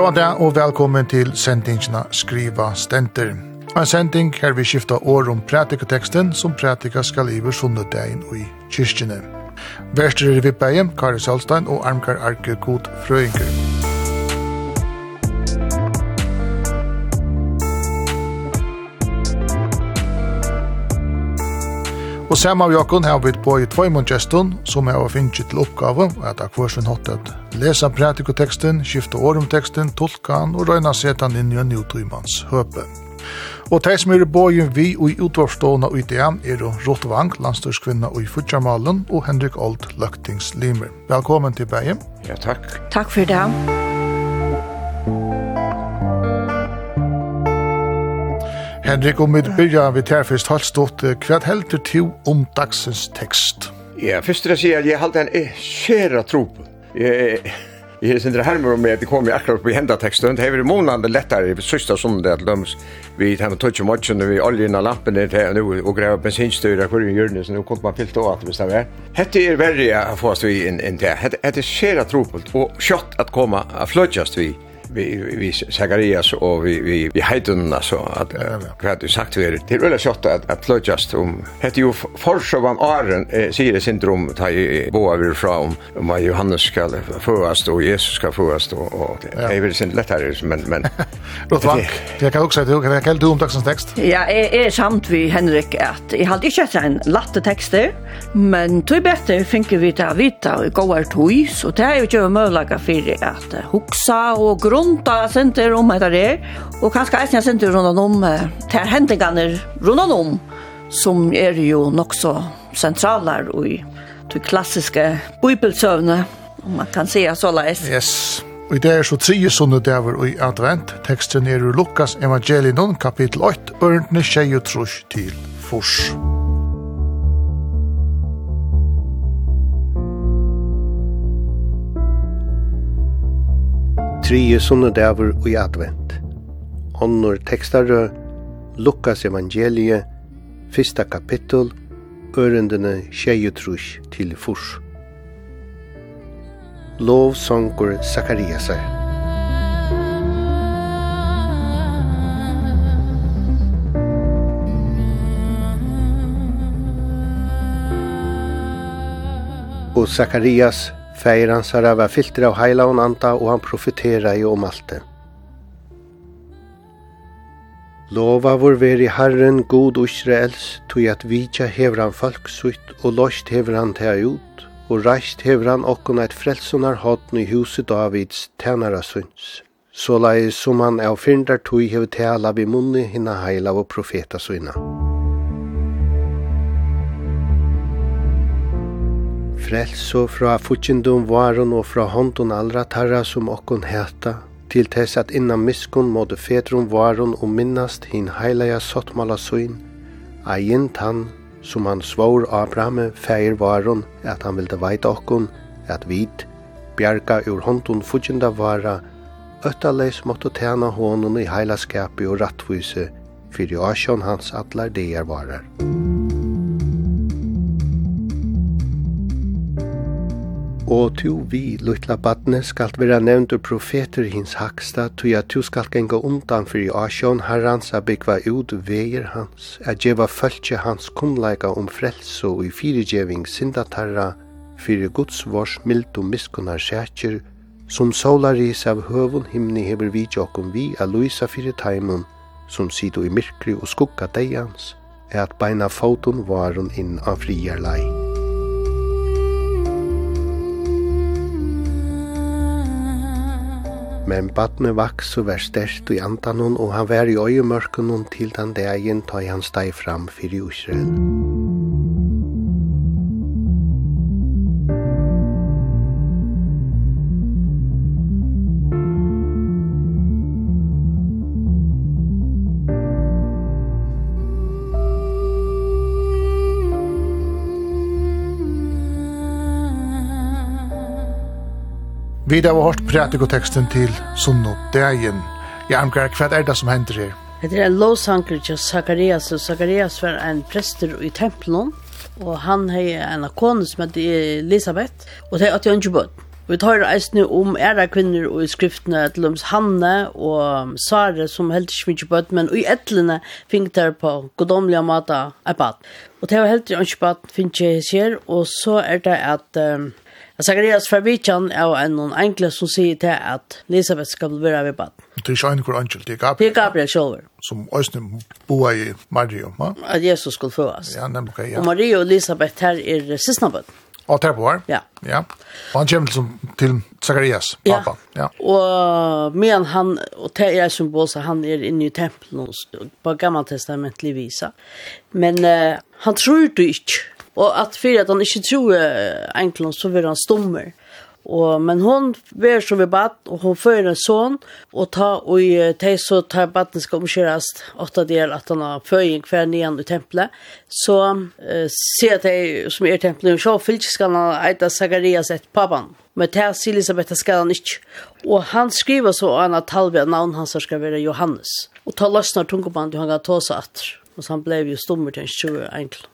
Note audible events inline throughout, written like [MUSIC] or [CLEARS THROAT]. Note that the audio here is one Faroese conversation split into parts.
Gåan dag og velkommen til sendingsna Skriva Stenter. En sending her vi skifta år om pratikateksten som pratika skal iver og i kyrkjene. Verster er vippeien, Kari Salstein og Armkar Arke God Frøyngur. Og saman av Jakon har vi på i tvojmundgestun som har finnst til oppgave at akvarsen hatt hotet Lesa pratikoteksten, skifta årum teksten, tolka han og røyna setan inn i en nutrimans høpe. Og teg som er bøyen vi og i utvarstående og IDM er Rott Vang, landstørskvinna og i Futjarmalen, og Henrik Old Løktings Limer. Velkommen til Beiem. Ja, takk. Takk for det. Henrik, om vi byrja vi tar først halvstått, hva heldur til om dagsens tekst? Ja, først vil jeg si at jeg halte en sera tro på Jeg er sindra hermer om at det kom i akkurat på henda teksten. Det er månande lettere i sista sondag at løms vi tar med touch matchen vi olje innan lampen er til nu og greva bensinstyra hvor i hjørnet så nu kom man pilt av at hvis det stavir. Hette er verre å få oss vi inn til. Hette er sér at ropult og kjøtt at koma a fløtjast vi vi vi Zacharias och vi vi vi Heidun så att vad du sagt vi det är väldigt schysst att att just om heter ju Forsa van Aren säger det syndrom ta i boa vi från om vad Johannes ska föras då Jesus ska föras då och det är väl sen lättare men men Låt vara. Jag kan också säga det kan du om dagens text. Ja, är är samt vi Henrik att jag hade inte en latte texter men tror bättre finke vi ta vita och goar tui så det är ju ju möjligt att för att huxa och gro runda senter om etter det, og kanskje eisen senter rundt om til hendingene rundt om, som er jo nok så sentraler og i de klassiske bibelsøvne, om man kan se så leis. Yes. Og i det er så tre sånne dæver i advent. Teksten er ur Lukas evangelinon, kapittel 8, ørntene tjei og trus til fors. Musikk trije sunnedavur og i advent. Onnur tekstarø, Lukas evangelie, fyrsta kapittel, ørendene tjejutrus til furs. Lovsongur Sakariasar. Og Sakarias, Feir hans har var filter av heila og anda og han profetera ju om alt det. Lova vår veri Herren god Israels, tog at vitja hever han folk sutt, og lost hever han tega ut, og reist hever han okkon eit frelsunar hotn i huset Davids tænara sunds. Så lai som han av fyrndar tog hever tala vi munni hinna heila og profeta sunna. frelse fra futtjendom varon og fra hånden allra tarra som okkon heta, til tess at innan miskun måtte fetrum varon og minnast hin heilaja sottmala søgn, ein tann som han svår Abraham feir varon at han vilde veit okkon, at vit, bjerga ur hånden futjenda vara, öttaleis måtte tjena honom i heilaskapi og rattvise, fyrir asjon hans atlar deir varar. og tu vi, lutla badne, skalt vera nevndur profeter hins haksta, tu ja tu skalt genga undan fyrir asjon herrans a byggva ut veger hans, a djeva fölkje hans kunnleika om frelso og i fyrirgjeving sindatarra, fyrir Guds vors mild og miskunnar sætjer, som solaris av høvun himni hever vi jokum vi a luisa fyrir taimun, som sido i myrkri og skugga deians, er at beina fotun varun inn av friarlai. Men badne vaks og vær størst i andanon, og han vær i øyemørkenon til den dagen, ta han steg fram fyrir Israel. Vi har hørt prædikoteksten til Sunno Dagen. Ja, amgar, hva er det som hender her? Det er en lovsanker til Zacharias, og Zacharias var en prester i tempelen, og han har en kone som heter Elisabeth, og det er at jeg ikke bøtt. Vi tar eisne om æra kvinner og i skriftene til oms Hanne og Sare som helt ikke mye bøtt, men i etlene fink der på godomlige mata er bad. Og det var helt ikke bøtt fink jeg ser, og så er det at um, Zacharias fra Vichan er en noen enkle som sier til at Elisabeth skal være ved bad. Det er ikke en hvor angel, det er Gabriel. Det er Gabriel selv. Som også boer i Mario, ma? At Jesus skulle fødes. Ja, nemlig, okay, ja. Og Mario og Elisabeth her er sistnabød. Og der boer? Ja. Ja. Og han kommer liksom til Zacharias, pappa. Ja. ja. Og men han, og det er symbol, så han er inne i tempelen hos, på gammaltestamentlig visa. Men uh, han tror du ikke Och att for att han ikke tror egentlig så blir han stummer. Og, men hon ber som vi bad, og hon fører en son, og ta og i så tar baden skal omkjøres åtta del at han har føying hver nian i tempelet, så eh, ser jeg som er tempelet, og så fyllt skal han eita Zacharias et pappan, men teg sier Elisabeth skal han ikke. Og han skriver så an at halve navn hans skal være Johannes, og ta løsner tungoband, og han kan ta seg atter, og så han ble jo stummer til en 20 egentlig.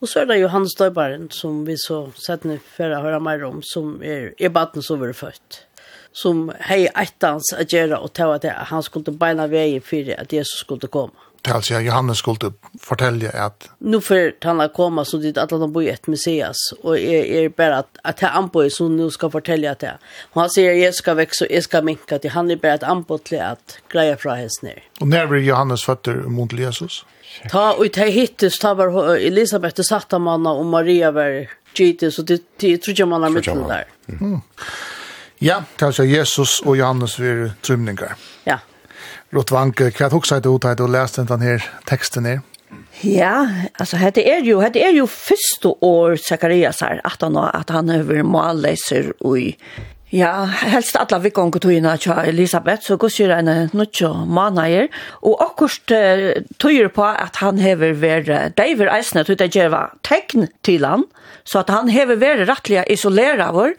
Og så er det Johannes Døybaren, som vi så sett nu for å høre mer om, som er, er baden som er født som hei ettans att göra och ta att han skulle beina vägen för att Jesus skulle komma. Det alltså Johannes skulle fortälja att nu för han har komma så dit att han bor ett Messias och är är bara att att han anbo så nu ska fortälja det. Och han säger jag ska växa jag ska minka till han är bara att anbo till att greja fra häst ner. Och när blir Johannes fötter mot Jesus? Ta och ta hittes ta var Elisabeth satta manna och Maria var Jesus och det tror jag man har mött där. Mm. Ja, det er Jesus og Johannes ved trymninger. Ja. Rott Vanke, hva er hoksa du utad og lest den her teksten her? Ja, altså hette er jo, hette er jo første år Zacharias her, at han, at han over malleser og Ja, helst alla vi gong tøyna tja Elisabeth, så gos gjør henne nutjo manager, og akkurst uh, tøyer på at han hever være, David eisne, tøyta djeva tegn til han, så at han hever være rattliga isolera vår,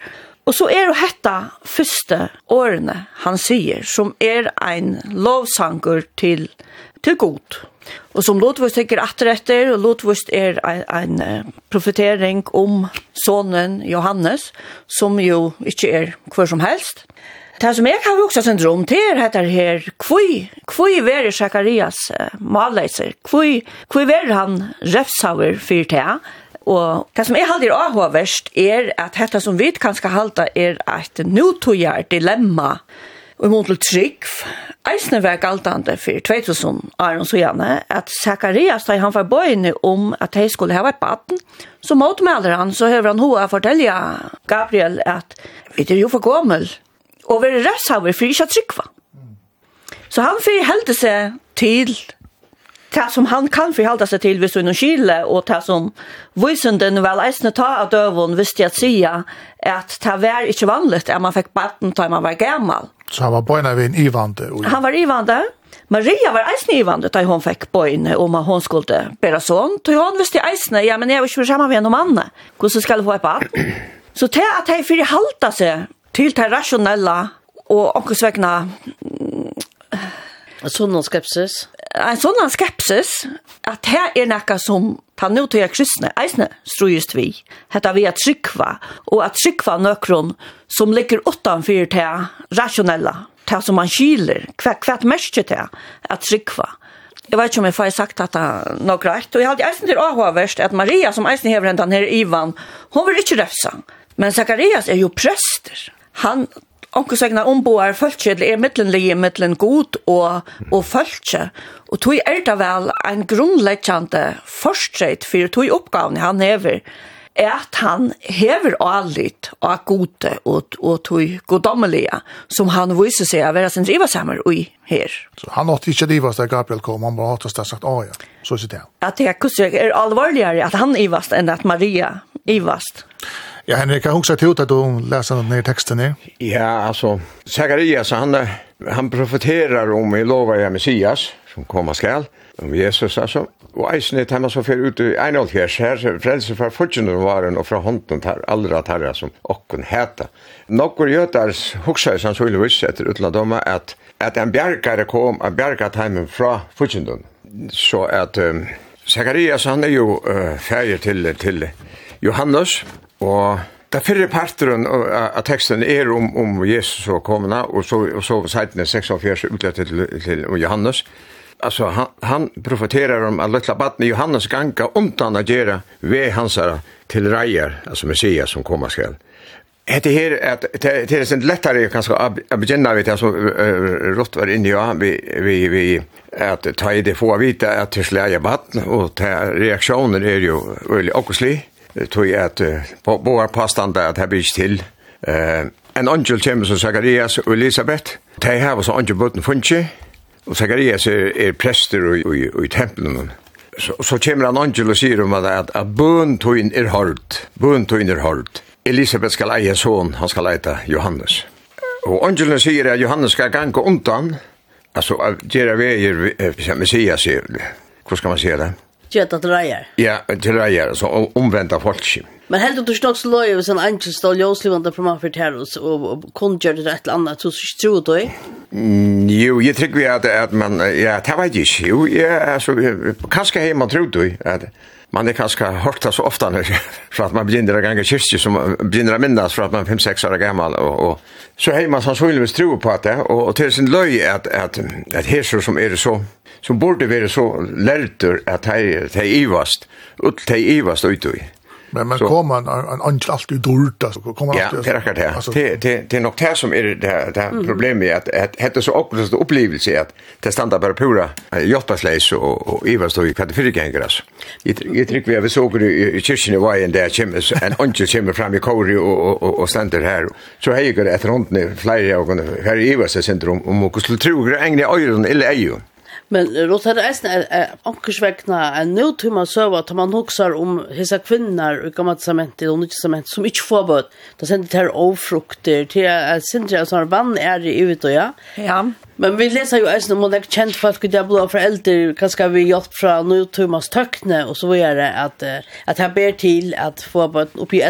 Og så er jo hetta første årene han sier, som er ein lovsanger til, til god. Og som Lotvist tenker atter etter, og Lotvist er ein, ein profetering om sonen Johannes, som jo ikke er hver som helst. Det som jeg kan voksa syndrom til er dette her, kvui, kvui veri Sakarias uh, malleiser, kvui, kvui veri han refsauer fyrir det, Og det som jeg halder er avhåverst er at dette som vi kan skal halda er et nutogjer dilemma og imot til trygg. Eisne var galdande for 2000 år så gjerne, at Zacharias da han var bøyne om at de skulle ha et baden så motmelder han så høver han hoa fortelja Gabriel at vi er jo for gommel og vi er røshaver for ikke trygg va. Så han fyrir helte seg til det som han kan förhålla sig till vid sin kile, och det som visenden väl eisne ta av dövon visste jag sier att det var inte vanligt att man fick batten da man var gammel. Så han var bojna ved en ivande? Og... Han var ivande. Maria var eisne ivande da hon fikk bøyne om at hon skulle bæra sånn. Da hon visste eisne, ja, men jeg var ikke sammen med noen mann. Hvordan skal jeg få et barn? [CLEARS THROAT] Så til at jeg fyrir halta seg til det rasjonella og omkring vegna... Sunnånskepsis? en sånn skepsis at her er noe som ta nu til kristne eisne strujust vi hetta vi at trykva og at trykva nøkron som ligger utanfyr til rasjonella til som man kyler hva hva mest til at trykva Jeg vet ikke om jeg får sagt at det er noe greit. Og jeg hadde eisen til Ahoverst at Maria, som eisen hever den her Ivan, hun vil ikke refsa. Men Zacharias er jo prester. Han onkur segna omboar fólki eller er mitlenlige mitlen god og, og fólki. Og tog er det vel en grunnleggjande forstreit fyrir tog uppgávni han hever er at han hever alit og gode og, og tog goddommelige som han viser seg å være sin drivasammer i her. Så han åtte ikke drivas der Gabriel kom, han bare åtte sagt, å ja, så sitter han. At det er, er alvorligere at han ivast enn at Maria ivast. Ja. Ja, Henrik, jag huxar till at du läser den här texten her. Ja, alltså, Zacharias, han, han profeterar om Elova Messias, som kommer skall, om Jesus alltså. Og eisen er tema som för ut i Einhold her, her frelser fra fortjennur varen og fra hånden tar allra tarra som okkun heta. Nokkur jötars hugsa i sannsynligvis etter utlandoma at, at en bjergare kom, en bjergare taimen fra fortjennur. Så at um, Zacharias han er jo uh, fægir til, til Johannes, Og det fyrre parteren av teksten er om, om Jesus og komna, og så, og så seitene 46 utlært til, til Johannes. Altså, han, han profeterer om at løtla baden Johannes ganga undan å gjøre ved hans til reier, altså Messias som kommer skal. Hette her, at det er sånn lettere kanskje å begynne vidt, altså rått var inne ja, vi, vi, vi at ta i det få vite at til slæger baden, og reaksjoner er jo veldig akkurat tog at på boar pastande at det blir til. eh en angel kommer som Zacharias og Elisabeth. De har så angel button funnet, og Zacharias er, er prester i, i, i tempelen. Så, så kommer en angel og sier om at, at, at tog tøyen er hardt. Bøn in er hardt. Elisabeth skal eie son, han skal eie Johannes. Og angelen sier at Johannes skal gange undan, altså gjøre veier, hvis jeg må si, hvordan skal man si det? Gjøtta til reier. Ja, til reier, så omvendta folk. Men helt og du stod så løy hvis en angel stod ljøslivende på meg for terrors, og, og kun gjør det et eller annet, så tror du det? jo, jeg tror vi at, at man, ja, det vet jeg ikke, jo, ja, altså, kanskje har man trodd det, at man er kanskje hørt det så ofte, når, for at man begynner å gange kyrkje, som begynner å minnes for at man er 5-6 år gammel, og, og så har man sannsynligvis tro på det, og, og til sin løy at, at, at, at her som er så, som borde vara så lärter att hej hej ivast ut hej ivast ut i Men man kommer en en angel alltid dårta alltså kommer alltid Ja, det räcker det. Det det det är nog det som är det det mm. problemet att att är så också upplevelse att det stannar bara pura jobbasläs och och ivast och kan det för gånger alltså. Jag tycker vi har såg i, i kyrkan i Vajen där kommer en angel kommer fram i kori och och och ständer här. Så här går det ett runt nu flera och här ivast centrum om och skulle tro grejer egna öron eller ej. Men rått er det eisen ankersvekna en nøytumma søva at man hoksar om hisa kvinner i gammalt samentet og nytt sament som ikkje får bød. Da sender det her avfrukter til sindri av sånne vann er i ut og ja. Ja. Men vi läser ju ens om det känt folk det blå föräldrar kanske vi gjort från nu Thomas Töckne och så vidare att att han ber till att få på upp i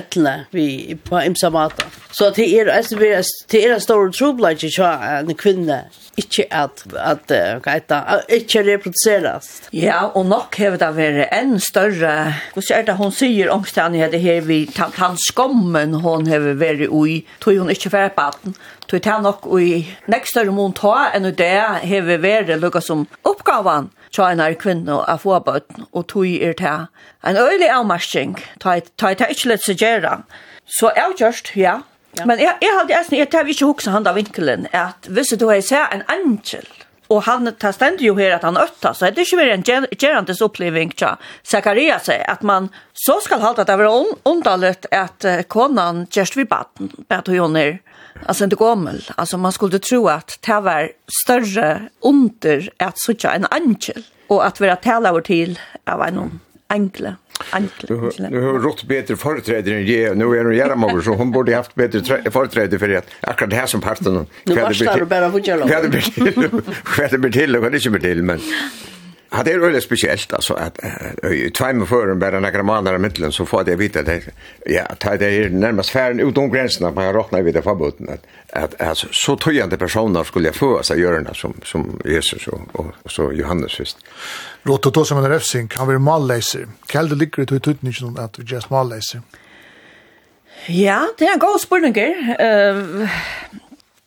vi på imsamata. Så att det är alltså vi det er en stor trubbelage så en kvinna inte att att heter inte reproduceras. Ja, och nog har det varit en större. Hur säger det hon säger ångstan det här vi tant skommen hon har varit oj tror hon inte för barn tog det nok i nekst større mån ta enn det hever vært lukket som oppgaven tja en er kvinne av få bøten, og tog er det. En øylig avmarsking, ta det ikke litt seg gjøre. Så avgjørst, ja. ja. Men jeg, jeg hadde jeg, jeg tar ikke hukse han av vinkelen, at hvis du har sett en angel, og han tar stendig jo her at han øtta, så er det ikke mer en gerandes oppleving til Zakaria seg, at man så skal halte at det var underligt at konan gjerst vi baden, bad hun er alltså inte gammel. Alltså man skulle tro att det var större under att söka en angel och att vara talare till av en enkle. Ankle. Nu har rått bättre företrädare än jag. Nu är hon Järamover, så hon borde haft bättre företrädare för att akkurat det här som parten. Nu varslar du bara för att göra långt. Vad det blir till och vad det inte blir till, men... Ja, det är väldigt speciellt alltså att i två förrän bara några månader i mitten så får det vita det ja, ta det är närmast färden utom gränserna man har räknat vid det förbuden att att alltså så tojande personer skulle jag få så göra som som Jesus och, och så Johannes visst. Låt då som en refsing kan vi malläser. Kallt ligger det ut ut att vi just malläser. Ja, det er en god spurning. Eh uh,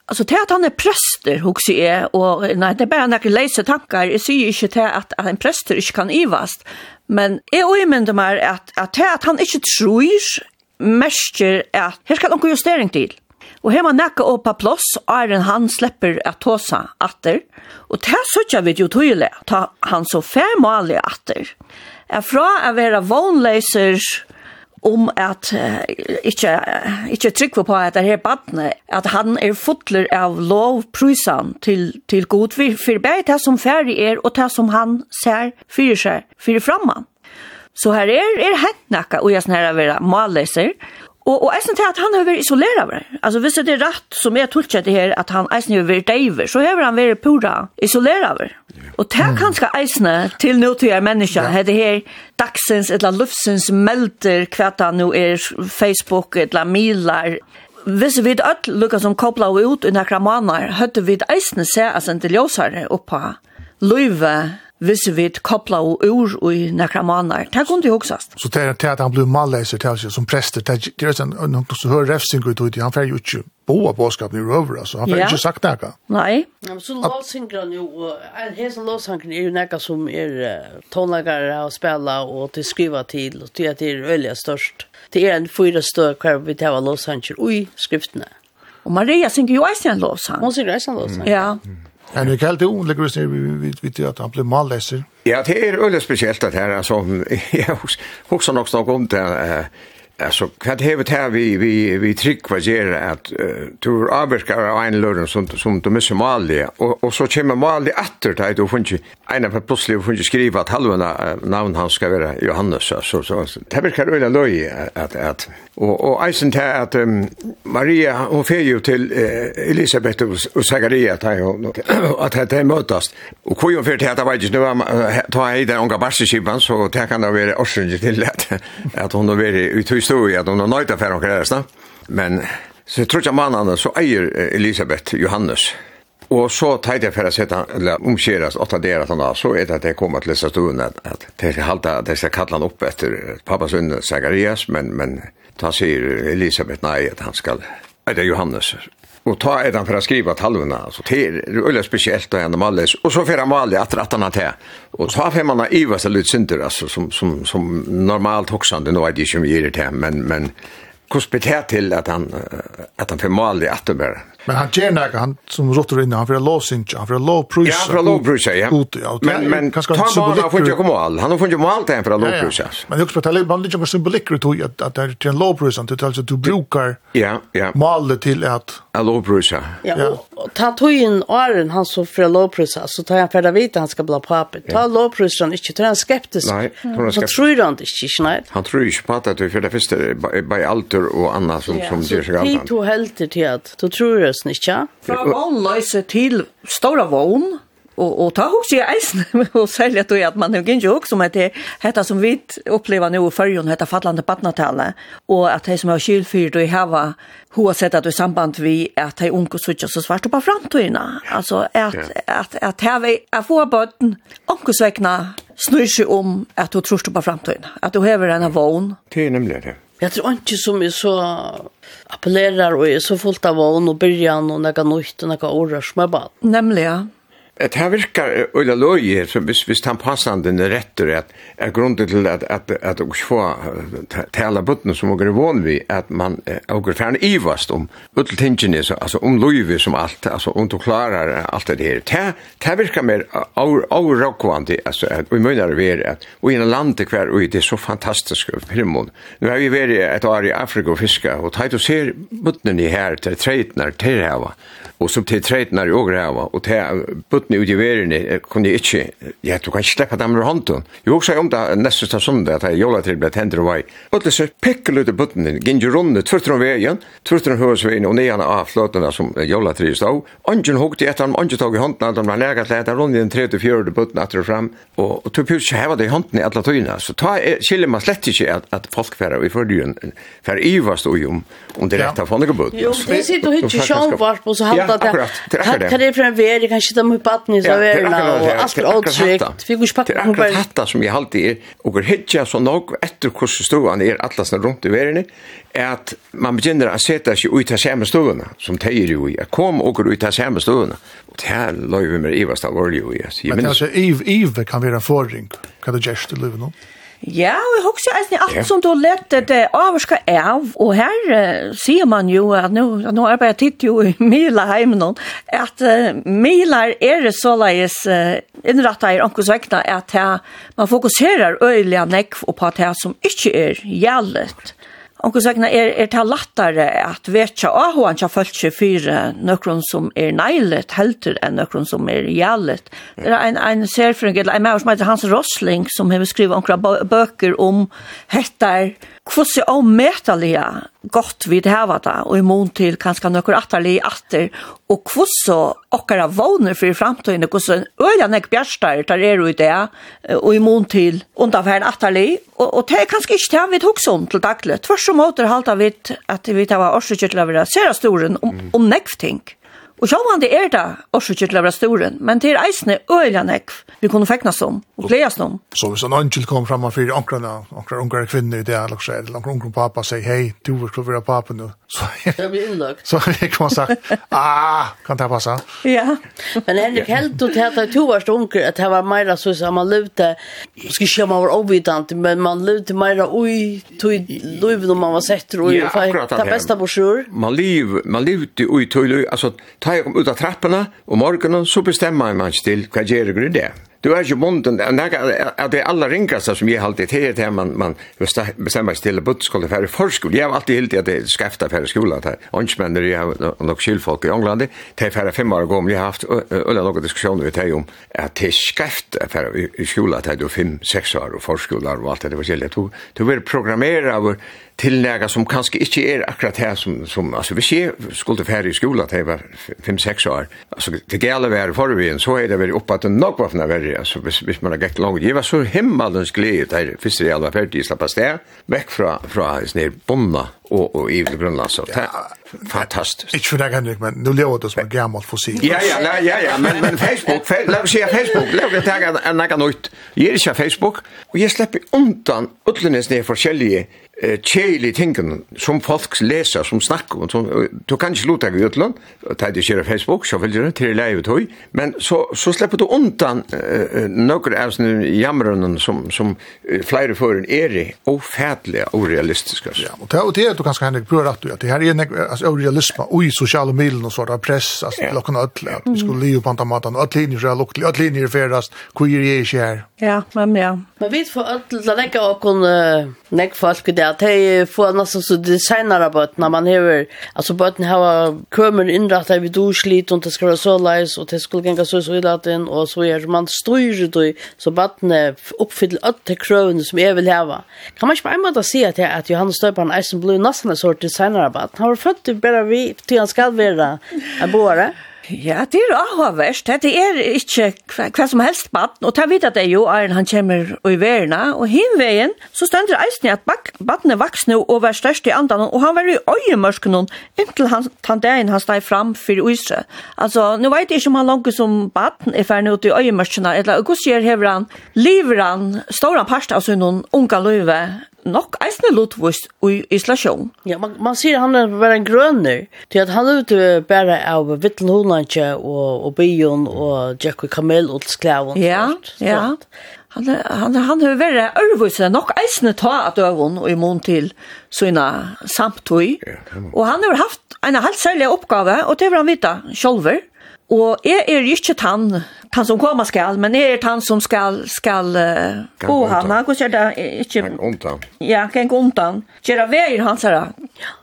Alltså det att han är präster hooks är och nej det är bara några läsa tankar är ju inte det att en präster inte kan ivast men är och men det mer att att att han inte tror mäster att här ska någon justering till Og her man nekka oppa plåss, æren han slipper at tåsa atter. Og det jag vi jo tydelig, ta han så fem atter. Er fra å være vognleiser, om at uh, ikke, ikke trykve på at det her badne, at han er fotler av lovprysan til, til god for, for bare det som ferdig er, og det som han ser fyrir seg, fyrir framman. Så her er, er hent nakka, og jeg snarere være malleser, Og, og eisen til at han har vært isolerer. Altså, hvis det er rett som er tolker det her, at han eisen har vært deiver, så har han vært pura isolerer. Og det er kanskje eisene til nå til er mennesker, ja. det her dagsens eller luftsens melder hva det nå er Facebook eller miler. Hvis vi alle lukker som kobler ut under kramaner, høyde vi eisene se at til løser oppe løyve hvis vi koppla og ur i nekra manar. Det kunne jo også. Så det er at han blir malleiser til seg som prester, det er en noen som hører refsing ut ut, han fer jo ikke boa båskapen i røver, altså. Han fer ikke sagt nekka. Nei. Ja, men så låsingren jo, en hese låsingren er jo nekka som er tonlagare å spela og til skriva til, og til at det er øyelig størst. Det er en fyra stør hver vi tar låsingren ui skriftene. Og Maria synger jo eisen låsang. Hon synger eisen låsang. Ja. Mm. Men det kallt hon ligger oss vi vi vid att han blir malläser. Ja, det är öle speciellt att här alltså [LAUGHS] jag också nog snack om det alltså vad det hevet här vi vi vi trick vad ger att tur avverkar av en lördag som som de måste malde och och så kommer malde åter där då fungerar en av plötsligt fungerar skriva att halva namn han ska vara Johannes så så det verkar öle löj att att Og, og eisen til at um, Maria, hun fer jo til uh, Elisabeth og, og Zagaria, at hun at det møtast. Og hvor hun fer til at det var ikke noe, ta hei den unga barseskipen, så det kan da være årsrunde til at, at hun har vært ut i stå at hun har nøyta for noen resten. Men så jeg tror ikke mannene, så eier Elisabeth Johannes. Og så tar jeg for å sette, eller omkjeres, åtta der at han da, så er det at jeg kommer til disse stuen, at at jeg skal kalle han opp etter pappas under Zagarias, men, men Ta sier Elisabeth nei at han skal, er det Johannes, og ta er han for å skrive talvene, altså, det er veldig spesielt å henne males, og så får han male etter at han har til. Og så får man iva seg litt synder, altså, som, som, som normalt hoksande, nå er det ikke mye det til, men, men hvordan blir det til at han, at han får male etter mer? Men han gjør näka han som rotter inne han för lov inte han för low price. Ja, för low price ja. Ut, ja. Men men kanske han har fått ju komma all. Han har fått ju mål till för low price. Men också på man bandet som symbolik då att att det är till low price han totalt så du brukar. Ja, ja. Mål till att low price. Ja ta tog tojen åren han så för lovprisa så tar jag för att vita han ska bli pappa. Ta lovprisan inte tror han skeptisk. Nej, tror han skeptisk. tror han det inte shit nej. Han tror inte på att det för det första by alter och annat som som det ska. Vi tog helt till att du tror det snitcha. För att lösa till stora vån og och ta hus i eisen og sälja at att man nog inte också med det detta som vi upplever nu för ju detta fallande barnatale och att de som har skilt för i hava har sett att i samband vi att det unge söker så svart på framtiden alltså att att att här vi är få botten onkel snur seg om att du tror på framtiden att du hever en avon det är nämligen det Jeg tror ikke som jeg så appellerer og jeg er så fullt av vann og byrjan og noe nytt og noe årer som er bare. Nemlig, ja. Det här virkar öliga löje, så visst, visst han passanden är rätt att är grunden till att, att, att också få tala butten som går van vi att man åker färden ivast om utltingen är alltså om löje som allt, alltså om du klarar allt det här. Det, det virkar mer avrockvande, alltså att vi menar det är att och i en land kvar och det är så fantastiskt primon. Nu har vi varit ett år i Afrika och fiska och tajt och ser butten i här till trädnar till här Og så til treten er i ågre og til buttene ut i verene kunne jeg ikke, ja, du kan ikke slippe dem ur hånden. jeg også om det nesten som sondag, at jeg jola til ble tender og vei. og det så pikkel ut i buttene, gynner runde, tvørter om veien, tvørter om høvesveien, og nedan av fløtene som jola til i stav. Ongen hukk til etter, ongen tog i hånden, at de var nega til etter, runde den 3-4 buttene etter og frem og du pjus ikke heva det i hånden i alle tøyene. Så ta, skiljer man slett ikke at, at folk færre i fordyen, færre ivast og om, om det rett av fannig buttene Jo, det sitter og hytter sjånvart på så halda akkurat, det er akkurat det. Kan det for en vär, jag kan sitta med baden i så värna och allt är åtsvikt. Vi går spacka på bara. Det är akkurat som jeg alltid er, og går hitja så nok etter hvordan stuvan er atlasen rundt i världen, er at man begynner å sette seg ut av samme stuvna, som det jo i. at kom og går ut av samme stuvna. Og det her løy vi med i värsta var jo i. Men alltså, Ive kan vara förring, kan det gärst i löven om? Ja, og jeg husker eisen alt yeah. som du lette det avvarska av, og her uh, sier man jo at nå, nå arbeider jeg titt jo i Mila heimen nå, at uh, Mila er så leis uh, innrattet i Ankos vekna at uh, man fokuserer øyelig nekv og på at her som ikke er gjeldet. Onkur sagna er, er att lattare at vetja har tja fölkje fyra nøkron som er neilet helter enn nøkron som er jalet. Det er ein, ein serfrung, eller ein maur som heter Hans Rosling, som har skriva onkra bøker om hettar hvordan er ometalige gott vi det her var da, og i mån til kanskje noen atterlige atter, og hvordan dere vågner for fremtiden, hvordan øyne jeg bjerster tar er i det, og i mån til underferd atterlige, og, og det er kanskje ikke det vi tok om til daglig. Tvers og måter halta vi at vi tar årsøkjøtler av det, ser av storen om, om nekvting. Mm. Og sjåvande er da, også ikke til å være storen, men til eisene øyla nekv vi kunne feknas om og gledes om. Så hvis en angel kom fram og fyrir ankrarna, ankrar ungar kvinner i det, eller ankrar ungar pappa, sier hei, du vil være pappa nu, Så jag blir inlagt. Så jag kan sagt, ah, kan det passa? Ja. Men Henrik, helt och tätt att två års unker att det var mera så som man lute, ska inte man var ovitant, men man lute mera oj, tog liv när man var sett och ja, akkurat det bästa sjur. Man liv, man lute oj, tog alltså ta jag kom ut av trapporna och morgonen så bestämmer man sig till vad gör det. Du er ikke bunden, at det er aller ringaste som jeg alltid til det man, man bestemmer seg til buddskolen færre forskole. Jeg har alltid hilt at det er skaftet for skolen. Åndsmennere, jeg har nok skyldfolk i England, det er for fem år gammel, jeg har haft øyne noen diskusjoner i det om at det er skaftet for skolen, det er fem, seks år og forskole og alt det forskjellige. Du vil programmere av till några som kanske inte är er akkurat här som som alltså vi jeg skulle færre i skolan jeg var 5 6 år alltså det gäller väl för så er det vært uppe att det nog var för väl alltså vis vis man har gått långt jeg var så himmelens glädje där först var alla färdig slappa sted vekk från fra sånne bonna og, og i grunnland så fantastiskt. for deg Henrik men nu lever das som en gammel fossil. Ja ja, ja ja ja, men men Facebook, låt se Facebook, la oss ta en en något nytt. Jag är på Facebook och jag släpper undan utlännes ned för eh cheli tinken som folk leser som snackar om som du kan inte luta i utland ta det på Facebook så vill du till live toy men så så släpper du undan eh, några av såna jamrarna som som flyr för en är ofärdliga orealistiska ja och det och det du kanske Henrik bror att du att det här är alltså orealism och i sociala medier och sådär press alltså lockan öll att vi skulle leva på andra matan att linjer så lockt att linjer färdas queer är här ja men ja. Men vi får öll lägga och kon näck fast säga att det får nästan så designare på när man har alltså på att ha kommer inrätta vid doslit och det ska vara så lies och det skulle gå så så illa att den och så är man styr det så vattnet uppfyller allt det krön som jag vill ha. Kan man ju en måte se att att Johannes Stöpan är som blue nästan en sort designare på. Han har fått det bara vi till han ska vara en boare. Ja, det er avhåverst. Det er ikke hva, hva som helst baden, og det vet er jo, Arjen han kommer i verna, og hinveien, så stender eisen i at baden er nå og var størst i andan, og han var i øyemørsken inntil han, han dagen han steg fram for Øysre. Altså, nå vet jeg ikke om han langer som baden er ferdig ut i øyemørskene, eller hva sier hever han, lever han, står han parst av sin unga løyve nok eisne lotvost i isolation. Ja, man, man sier han er bare en grønner, til at han er ute bare av Vittelhålandje og, og Bion og Jack og Kamel og sklaven. Ja, ja. Han, er, han, han har vært ørvus, nok eisne ta at øvun og imon til sina samtøy. Ja, og han har haft en helt særlig oppgave, og det vil han vite, sjolver. Og jeg er ikke tann, tann som kommer skal, men jeg er tann som skal, skal uh, bo han. Han kan gjøre det ikke... Kan undan. Ja, kan undan. Gjøre veier hans her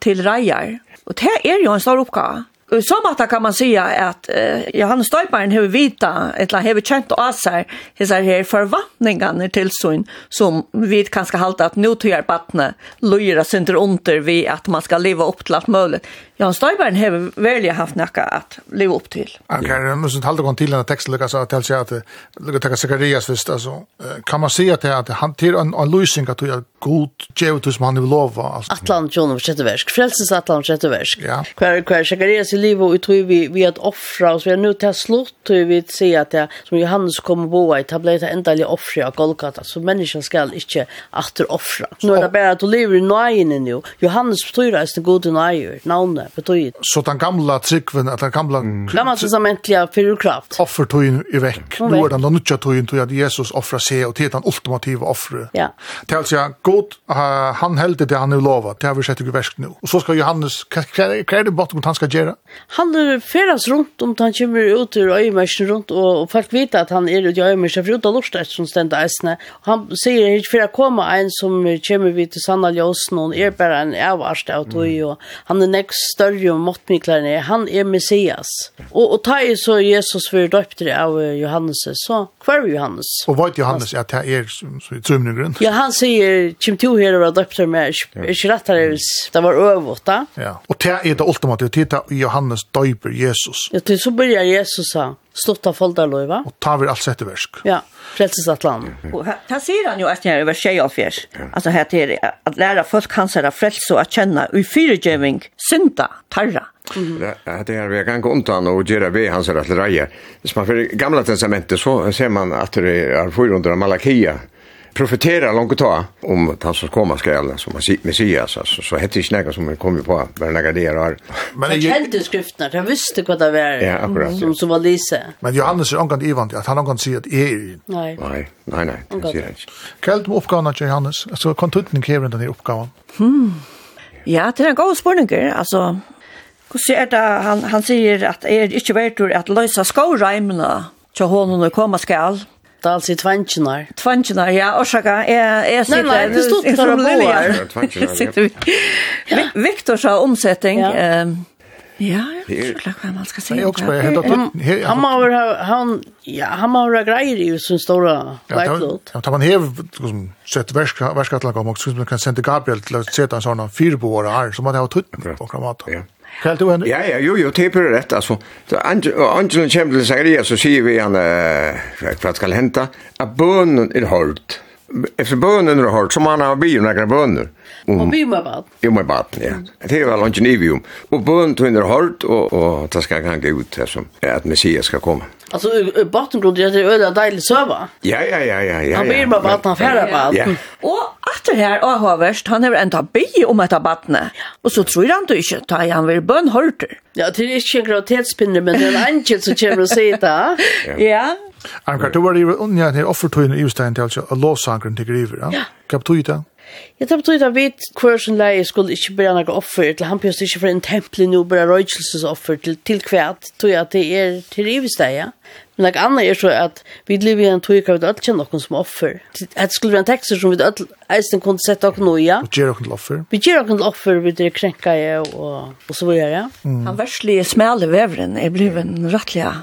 til reier. Og det er jo en stor oppgave i så måte kan man säga at eh, Johannes Støyparen har vita, eller har kjent av sig disse her förvattningarna till sånn, som vi kan ska halta att nu tygar battna löjra synder under vi att man ska leva opp til alt mulig. Johannes Støyparen har väl haft något att leva upp till. må kan halte måste halta gång till den texten lyckas att tälsa att lyckas ta Sakarias visst alltså kan man säga att att han till en, en at att er god djevet som han vil lova alltså. Atlant John och sjätte verk. Frälsens Atlant sjätte verk. Ja. Kvar lever ut tror vi vi att offra och så har nu til slutt, tror vi si se att det som Johannes kommer bo i tableta ända li offra av Golgata så mennesken skall inte åter offra. Nu er det bara du lever i nøyene nu. Johannes betyr att det gode nöjer navnet betyr Så den gamla tryggven, at den gamla mm. gamla testamentliga fyrkraft. Offertojen i väck. Nu er den nya tojen til at Jesus offra seg, og til den ultimative offre. Ja. Det vill god han hällde det han er lovat. Det har vi sett i versk nu. Och så ska Johannes kräver bort mot han skal gjøre? Han er feras rundt om han kommer ut ur øyemersen rundt, og, og folk vet at han er ut i øyemersen, for ut av lort som stendt eisene. Han sier ikke for å komme en som kommer vidt til Sanna Ljåsen, og er bare en avvarst av tog, og han er nek større og måttmiklerne, han er Messias. Og, og ta i så Jesus for døpte av Johannes, så hver er Johannes? Og hva er Johannes at det er trumne grunn? Ja, han sier, kjem to her og døpte med, er ikke rett her, det var øvått da. Ja, og det er det ultimate, det er Johannes Johannes døyper Jesus. Ja, til så börjar Jesus sa, stått av foldarløy, va? Og tar vi alt sette versk. Ja, frelsesatlan. Og her sier han jo at jeg er over tjej av fjers. Altså her til at læra folk hans er frels og at kjenne og i fyregjøving synda, tarra. Det er vi kan gå undan og gjøre vi hans er at reier. Hvis man fyrir gamla testamentet så ser man at det er 400 malakia profetera långt ta om att han ska komma skall som Messias alltså så hette det något som kommer kom ju på vad några det är. Men jag kände skrifterna, jag visste vad det var. Ja, akkurat. Som som var Lise. Men Johannes är angående Ivan att han angående säger att är. Nej. Nej, nej, nej. Det är inte. Kallt med uppgåvan att Johannes så kontutning kräver den här uppgåvan. Hmm. Ja, det är en god spårning alltså Hur ser det, han, han sier at er det att lösa løse skåreimene honom hånden og komme skal, Det er altså i tvankinar. Tvankinar, ja, orsaka. Jeg, jeg sitter, nei, nei, det stod på der boer. Viktor sa omsetting. Ja. Ja, vet ikke hva man skal si. Jeg også bare med att han må ha... han ja, han må ha greier i sin store whitelot. Ja, tar man här sett värska om og så kan sende Gabriel til å sette en sånn sån her, så må det ha tutt på kramat. Ja. Kan du henne? Ja, ja, jo, jo, det är rätt. Alltså, Angelen kommer till Zacharias så säger vi han, äh, vad ska hända? Att bönen är hållt. Efter bönen är hållt, som han har bio några böner. Och bio med vatten. Jo, med vatten, ja. Det är väl i Nivium. Och bönen är hållt och, och det ska gå ut här som att Messias ska komma. Alltså bottengrund det är öde deilig söva. Ja ja ja ja ja. Han ber bara att han färra på allt. Och att det här och har värst han har ända be om att vattne. Och så tror han då inte ta han vill bön hörter. Ja, det är inte en gravitetspinne men det är en angel som kommer att säger det. [LAUGHS] Ja. Anka, du var ju unga här offertøyene i Ustein til altså, og låsangren till griver, ja? Kan du betyr det? Jeg tar betyr at vi hver som leie skulle ikke bære noen offer, til han pjøst ikke for en tempel nå, bare røytselsesoffer til, til kveld tror jeg at det er til rivesteg, ja. Men noe annet er så at vi lever i en tog av alle kjenner noen som offer. Det skulle være en tekst som vi alle eisen kunne sette noen nå, ja. Vi gjør noen til offer. Vi gjør noen til offer, vi det krenka ja, og, og så videre, ja. Mm. Han verslige smale veveren er blevet en ja.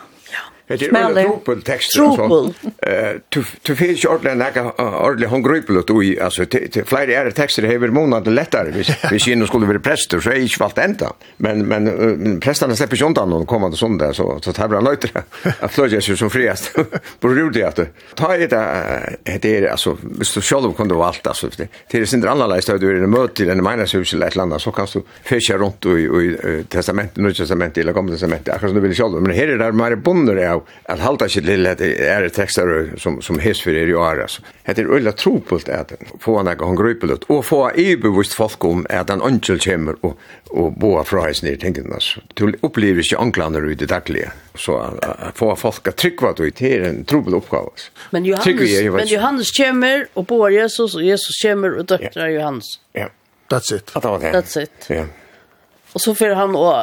Det är en tropel text så. Eh du du finns ju ordentligt näka ordentligt hungrypel och i alltså till flera är texter det över månaden lättare. Vi vi [LAUGHS] syns skulle vara präster så är ju valt ända. Men men prästarna släpper ju inte någon kommande söndag så så tävlar nöjt det. Att flöja sig som friast. På [LAUGHS] roligt att ta det det är alltså visst du själv kunde vara allt alltså det är sin annorlunda att du är i möte i en minneshuset eller ett landa så kan du fiska runt och i testamentet, nu testamentet eller gamla testamentet. Akkurat nu vill jag själv men här är det mer bonder av att halda sig lilla det är texter som som hes för er gör alltså. Det är ölla tropult att få några gång gruppelut och få ebevist folk om att en angel kommer och och boa fries ner tänker man så. Du upplever ju anklander ut det dagliga så att få folk att trycka då i till en tropul uppgåva. Men Johannes men Johannes kommer och boa Jesus och Jesus kommer och döttrar Johannes. Ja. That's it. That's it. That's it. Yeah. Och så för han och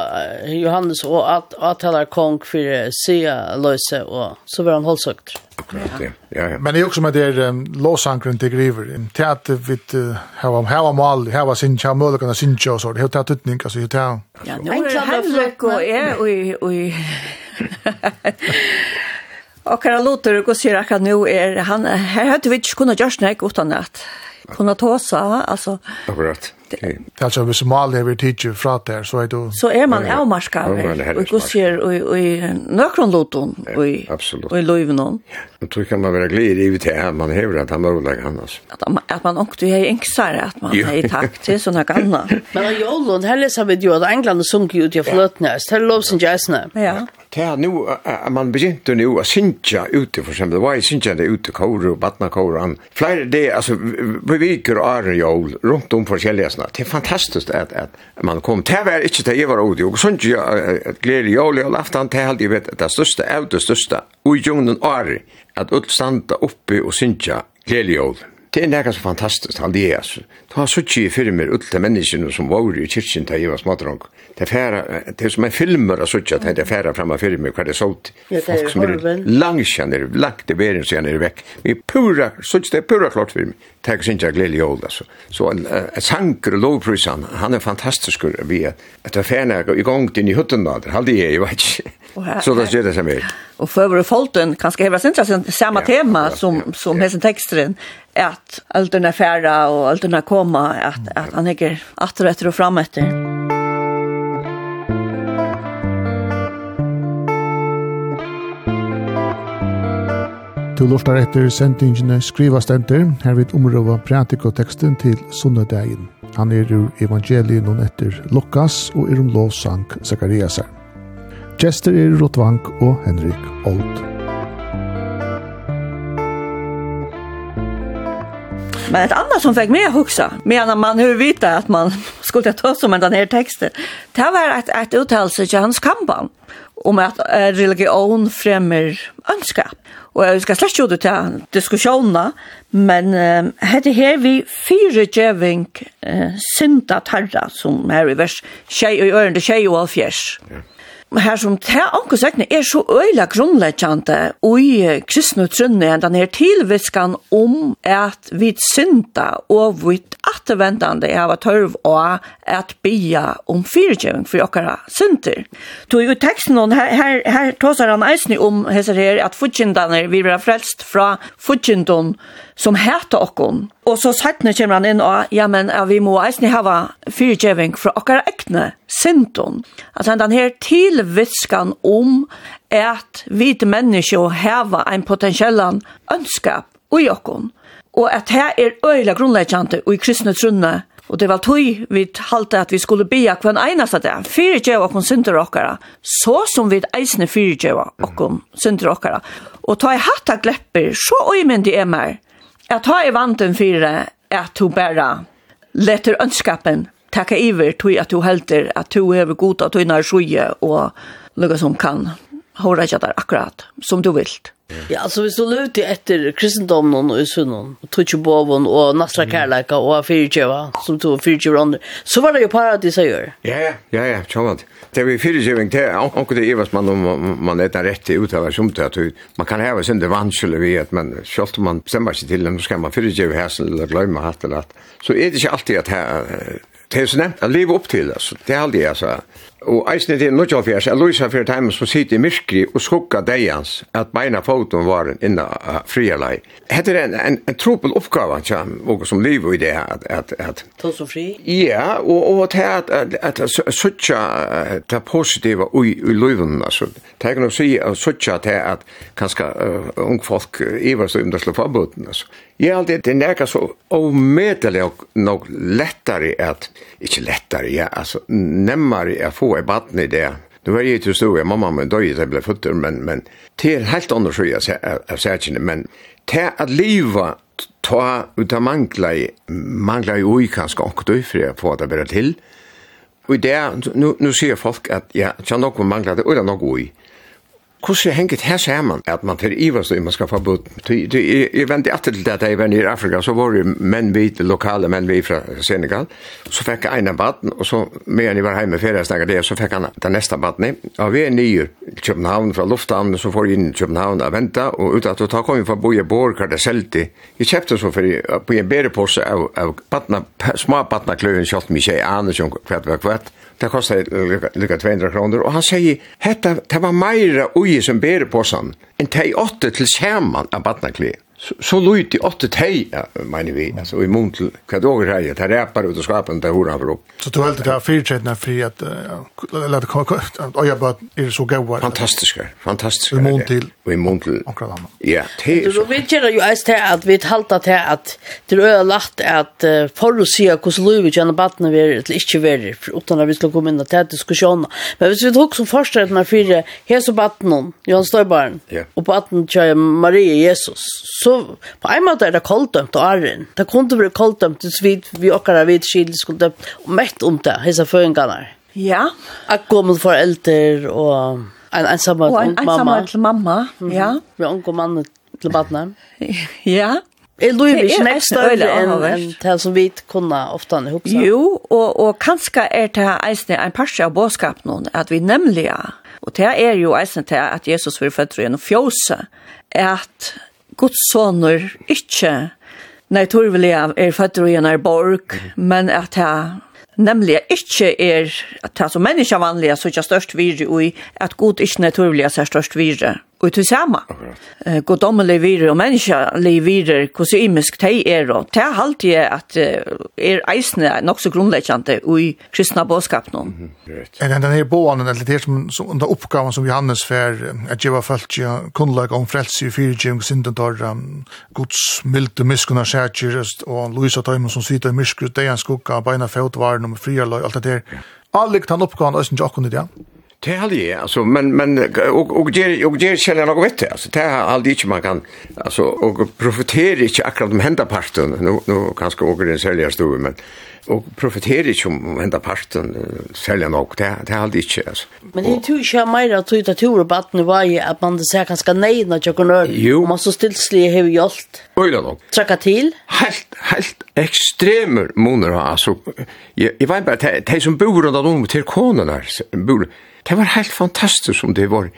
Johannes och att att hela kong för se löse och så var han hållsökt. Ja. ja. Men det är också med det um, låsankren till griver. En teater vid här om här om all här var sin charmöl kan sin chans och det tar tutning alltså det tar. Ja, nu är det här och är oj oj. Och kan låta det gå sig att nu är han här hade vi inte kunnat göra snack utan att kunna ta så alltså. Akkurat. Okay. Alltså hvis mal det vill teacher fra där så är det Så är man avmarskad. Och går ser och i nökron loton och i absolut. Och i löven. Jag tror kan man vara glad i det här man hävdar att han var olag annars. Att man att man också är enksare att man är i takt till såna gamla. [LAUGHS] Men jag och hon hälsar vid ju att England och ut i flötnäst. Hello sin Jasna. Ja. Ja, nu man begynte nu att synja ute för exempel var synja det ute kor och vattna kor an flera det alltså vi viker är jol runt om för såna det är fantastiskt att att man kom. Till var inte det var ute och synja ett glädje jol och aftan det hade vet det största av det största och jungen är att utstanda uppe och synja glädje jol det är så fantastiskt han det är ta suttje i fyrir mer utle menneskene som var i kyrkjen til Ivas Matrong. Det er færa, det er som en filmer av suttje det er færa fram av fyrir mer hva det er sålt. Folk som er langkjenner, langt i beren så er vekk. Vi er pura, suttje det er pura klart fyrir meg. Takk sin jeg glede jól, altså. Så en sanker og lovprysan, han er fantastisk vi er at det er færa i gang din i hutten da, det halde jeg, jeg vet ikke. Så det er det som er. Og for vår folten kanske hevra sin samma tema som som hessen texten är att allt den affära och allt kom komma att att han lägger att och efter och fram efter. Du lortar etter sendingene skriva stenter, hervid omrøva pratikoteksten til sunnedagen. Han er ur evangelien og etter Lukas og er om lovsang Zakariasar. Gjester er Rotvank og Henrik Old. Men ett annat som fick mig att huxa, medan man hur vita att man [LAUGHS] skulle ta som en den här texten, det var ett, ett uttalelse till hans kampan om att religion främmer önskap. Och jag ska släcka ut till diskussionerna, men äh, hette här vi fyra djävning äh, synda tarra som här i vers tjej och örende tjej och alfjärs. Mm her som te anker søkne er så øyla grunnleggjande i kristne trunne enn den her tilviskan om at vi synda og vi attervendande av at tørv og at bia om fyrirgjøving for okkara synder. Så i teksten her, her, her tåsar han eisne om hesser her at fudgjindane vi vera frelst fra fudgjindon som heter okkon. Og så sattne kommer han inn og, ja, men ja, vi må eisne hava fyrtjeving fra okkara ekne, sinton. Altså han her tilviskan om at vi mennesker hava ein potensiellan ønskap ui okkon. Og at her er øyla grunnleggjante ui kristne trunne, Og det var tøy vi halte at vi skulle bia kvann av det. Fyre djeva okkon synder okkara, så som vi eisne fyre djeva okkon synder okkara. Og ta i hatta glepper, så øymyndig er mer, Jeg tar i vanten for at du bare letter ønskapen takka iver tog at du helter at du hever god at du innar sjuje og lukka som kan hora jag där akkurat som du vill. Ja, alltså vi så lute efter kristendomen och sunnen och tuchubovon och nasra kärleka och fyrtjöva som tog fyrtjöva under. Så var det ju paradis jag gör. Ja, ja, ja, tjommat. Det vi fyrtjöving det är också det ju man om man är rätt ut av som att man kan häva sin devanskele vid att man, självt om man bestämmer sig till dem så ska man fyrtjöva häsen eller glömma hatt eller att så är det inte alltid att det är så nämnt att leva upp till alltså. Det är aldrig alltså Og eisen til 1904, jeg lyser for dem som sitter i myrkri og skukka deians, at beina foton var inna uh, friarlai. Hette er en, en, en tropel oppgave, tja, og som liv i det, at... at, at Ta som fri? Ja, og, og til at, at, at, at suttja det positiva ui, ui liven, altså, det kan jo si at suttja til at kanska uh, ung folk ivar så underslå forbuden, altså. Ja, det det nærka så omedelig og nok lettare at, ikke lettare, ja, altså, nemmare at få få et baden i det. Nu var jeg til stor, mamma min døg jeg ble født, men, men det er helt andre skjøy av særkene, men til at livet ta ut av mangla i, mangla i ui kanskje okkur for jeg få det bare til. Og det, nu, nu sier folk at ja, tja nokon mangla det, og det er nok ui hvordan hengt her sammen at man til Ivar og man skal få bort Jeg vente alltid til det, da jeg var i Afrika, så var det menn vi, lokale menn vi fra Senegal, så fikk jeg en av baden, og så med han var hjemme ferie, snakket det, så fikk han den neste baden. Og vi er nye i København, fra lufthavn, så får vi inn i København og vente, og ut at ta kom vi for Boje bo i Borg, det selte. Jeg kjøpte så for på en bedre pose av, av badna, små badna kløven, kjøpte mye, jeg aner ikke hva det var kvart, Det kostade lika 200 kroner, og han sier, hetta, det var meira ui som ber på sånn, enn teg åtte til samman av badnakli så så lojt i tei, ja, mener vi altså, i mån till åker her, det repar ut och skapar inte hur for opp. så du helt det här fyrträdna fri at eller det kommer och jag bara är så goda fantastiska fantastiska i mån til. och i mån till ja det er så vi kjenner jo eist til at vi haltar til at det er är lätt att förutse hur så lojt gärna vattnet vi eller inte vi er, utan at vi skal komme inn och ta diskussion men hvis vi tok som försträdna fri här så vattnet Johan Stöjbarn og på kjører Marie Jesus så på en måte er det kolddømt og arren. Det kunne bli kolddømt hvis vi, vi akkurat vid skil skulle dømt og mett om det, hese føringene. Ja. At gå mot foreldre og en ensamme til mamma. Og en ensamme til mamma, ja. Vi har unge mann til badene. [LAUGHS] Ja. Er Louis ikke nekst større enn en det som vi kunne ofte han ihop? Jo, og, og kanskje er det eisne en parse av bådskap noen, at vi nemlig, og det er jo eisne til at Jesus vil født gjennom en fjose, at Guds sonur ikkje Nei, Torvelia er føtter i en er borg, men at jeg nemlig ikkje er, at jeg som menneske vanlige, så ikke størst virre, og at god ikke naturlig er størst virre og til samme. Okay. Uh, Goddommelig virer og menneskelig virer hvordan imisk de er. Og det er alltid at uh, er eisende er nok så grunnleggende i kristna bådskapen. Mm -hmm. right. En den her båden, eller det som, som under oppgaven som Johannes fer, at jeg var følt ja, kunnlag om frelse i fyrtjeng, sindentorra, um, gods milde miskunna sætjyrest, og Louisa Tøymen som svita i miskru, det er en skugga, beina fjótvaren, og friarløy, alt det der. Allik tan oppgaven, og sin jokken i det, ja? Det är det alltså men men och och det och det känner något vet alltså det är aldrig inte man kan alltså och profitera inte akkurat om hända parten nu nu kanske åker den säljer stor men og profeterer ikke om enda parten selger nok, det, det er aldri ikke. Altså. Men det tror ikke jeg mer at du tror på at det var at man ser ganske neina til å Jo. Og man så stilslig har gjort. Øyla nok. Trakka til. Helt, helt ekstremer moner, altså. Jeg, jeg vet bare, de som bor rundt om til bor, det var helt fantastisk som det var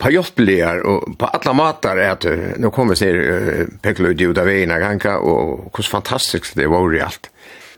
på jobblear og på alla matar är att nu kommer sig uh, pekla ut i av ganka och hur fantastiskt det var i allt